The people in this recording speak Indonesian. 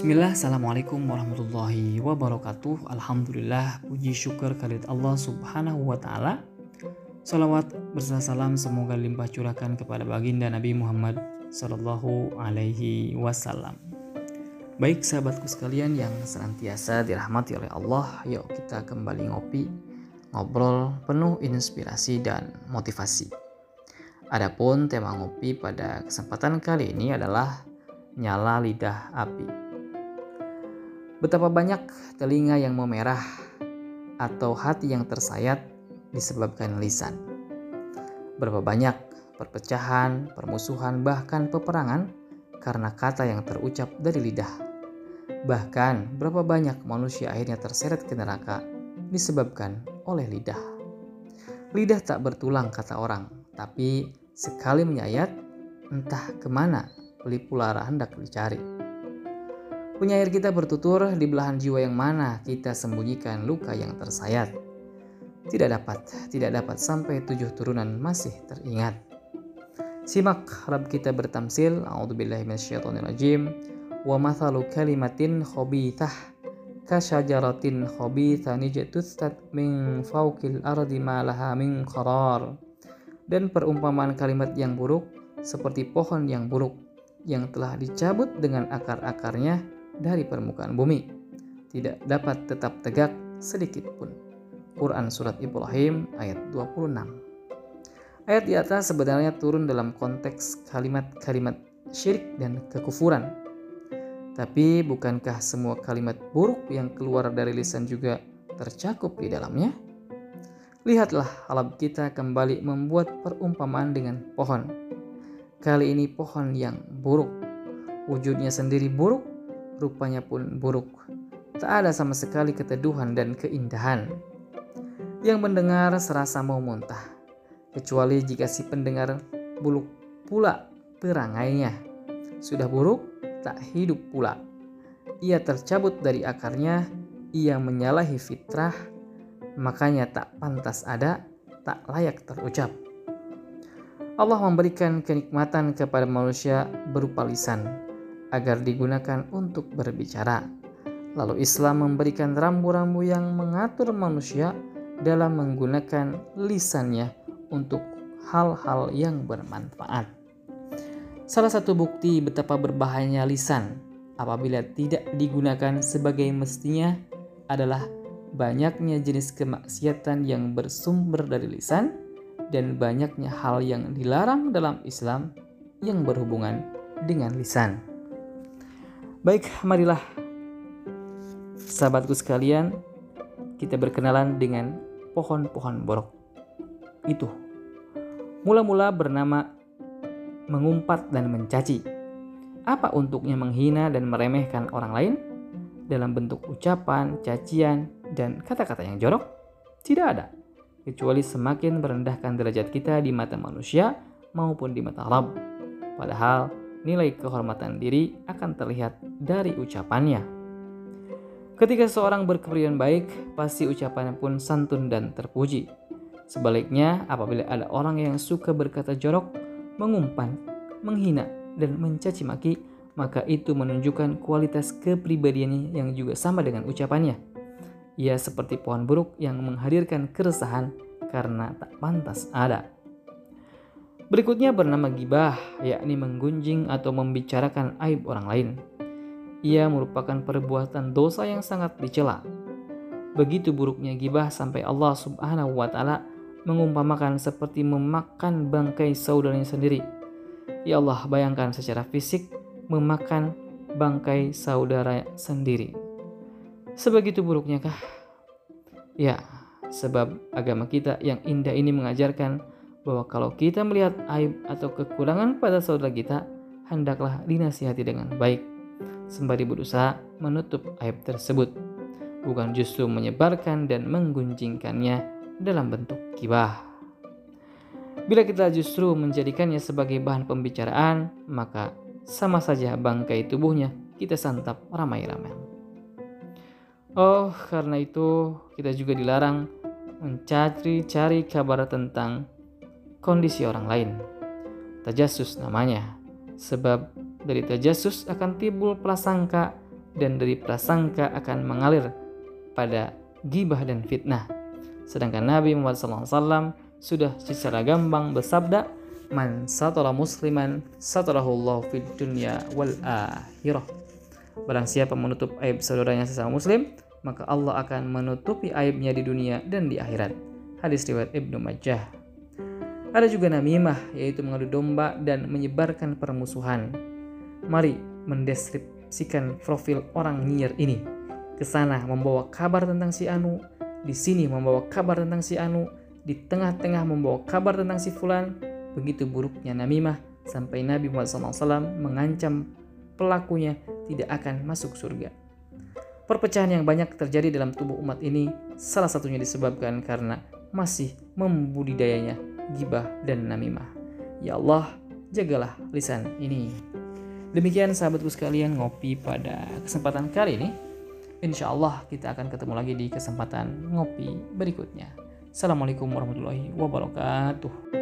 Bismillah, Assalamualaikum warahmatullahi wabarakatuh. Alhamdulillah, puji syukur kalimat Allah subhanahu wa ta'ala. Salawat berserta salam semoga limpah curahkan kepada baginda Nabi Muhammad Sallallahu alaihi wasallam. Baik sahabatku sekalian yang senantiasa dirahmati oleh Allah Yuk kita kembali ngopi Ngobrol penuh inspirasi dan motivasi. Adapun tema ngopi pada kesempatan kali ini adalah nyala lidah api. Betapa banyak telinga yang memerah atau hati yang tersayat disebabkan lisan. Berapa banyak perpecahan, permusuhan, bahkan peperangan karena kata yang terucap dari lidah. Bahkan berapa banyak manusia akhirnya terseret ke neraka disebabkan oleh lidah. Lidah tak bertulang kata orang, tapi sekali menyayat entah ke mana pelipul lara hendak dicari. Penyair kita bertutur di belahan jiwa yang mana kita sembunyikan luka yang tersayat. Tidak dapat, tidak dapat sampai tujuh turunan masih teringat. Simak Rab kita bertamsil, A'udzubillahi minasyaitonirrajim. Wa mathalu kalimatin khobithah kasyajaratin khobitha nijtustat min fawqil ardi ma laha min qarar. Dan perumpamaan kalimat yang buruk seperti pohon yang buruk yang telah dicabut dengan akar-akarnya dari permukaan bumi, tidak dapat tetap tegak sedikit pun. Quran Surat Ibrahim ayat 26 Ayat di atas sebenarnya turun dalam konteks kalimat-kalimat syirik dan kekufuran. Tapi bukankah semua kalimat buruk yang keluar dari lisan juga tercakup di dalamnya? Lihatlah alam kita kembali membuat perumpamaan dengan pohon. Kali ini pohon yang buruk. Wujudnya sendiri buruk rupanya pun buruk. Tak ada sama sekali keteduhan dan keindahan. Yang mendengar serasa mau muntah, kecuali jika si pendengar buluk pula perangainya. Sudah buruk, tak hidup pula. Ia tercabut dari akarnya, ia menyalahi fitrah, makanya tak pantas ada, tak layak terucap. Allah memberikan kenikmatan kepada manusia berupa lisan, agar digunakan untuk berbicara. Lalu Islam memberikan rambu-rambu yang mengatur manusia dalam menggunakan lisannya untuk hal-hal yang bermanfaat. Salah satu bukti betapa berbahayanya lisan apabila tidak digunakan sebagai mestinya adalah banyaknya jenis kemaksiatan yang bersumber dari lisan dan banyaknya hal yang dilarang dalam Islam yang berhubungan dengan lisan. Baik, marilah sahabatku sekalian, kita berkenalan dengan pohon-pohon borok. Itu mula-mula bernama mengumpat dan mencaci. Apa untuknya menghina dan meremehkan orang lain dalam bentuk ucapan, cacian, dan kata-kata yang jorok? Tidak ada, kecuali semakin merendahkan derajat kita di mata manusia maupun di mata Rabb. Padahal nilai kehormatan diri akan terlihat dari ucapannya. Ketika seorang berkepribadian baik, pasti ucapannya pun santun dan terpuji. Sebaliknya, apabila ada orang yang suka berkata jorok, mengumpan, menghina, dan mencaci maki, maka itu menunjukkan kualitas kepribadiannya yang juga sama dengan ucapannya. Ia seperti pohon buruk yang menghadirkan keresahan karena tak pantas ada. Berikutnya bernama gibah, yakni menggunjing atau membicarakan aib orang lain. Ia merupakan perbuatan dosa yang sangat dicela. Begitu buruknya gibah sampai Allah Subhanahu wa taala mengumpamakan seperti memakan bangkai saudaranya sendiri. Ya Allah, bayangkan secara fisik memakan bangkai saudara sendiri. Sebegitu buruknya kah? Ya, sebab agama kita yang indah ini mengajarkan bahwa kalau kita melihat aib atau kekurangan pada saudara kita, hendaklah dinasihati dengan baik, sembari berusaha menutup aib tersebut, bukan justru menyebarkan dan menggunjingkannya dalam bentuk kibah. Bila kita justru menjadikannya sebagai bahan pembicaraan, maka sama saja bangkai tubuhnya kita santap ramai-ramai. Oh, karena itu kita juga dilarang mencari-cari kabar tentang kondisi orang lain. Tajasus namanya, sebab dari tajasus akan timbul prasangka dan dari prasangka akan mengalir pada gibah dan fitnah. Sedangkan Nabi Muhammad SAW sudah secara gambang bersabda, Man satara musliman satarahullahu fid dunya wal akhirah. Barang siapa menutup aib saudaranya sesama muslim, maka Allah akan menutupi aibnya di dunia dan di akhirat. Hadis riwayat Ibnu Majah. Ada juga namimah, yaitu mengadu domba dan menyebarkan permusuhan. Mari mendeskripsikan profil orang nyiar ini. Ke sana membawa kabar tentang si Anu, di sini membawa kabar tentang si Anu, di tengah-tengah membawa kabar tentang si Fulan. Begitu buruknya namimah sampai Nabi Muhammad SAW mengancam pelakunya tidak akan masuk surga. Perpecahan yang banyak terjadi dalam tubuh umat ini salah satunya disebabkan karena masih membudidayanya gibah dan namimah. Ya Allah, jagalah lisan ini. Demikian sahabatku sekalian ngopi pada kesempatan kali ini. Insya Allah kita akan ketemu lagi di kesempatan ngopi berikutnya. Assalamualaikum warahmatullahi wabarakatuh.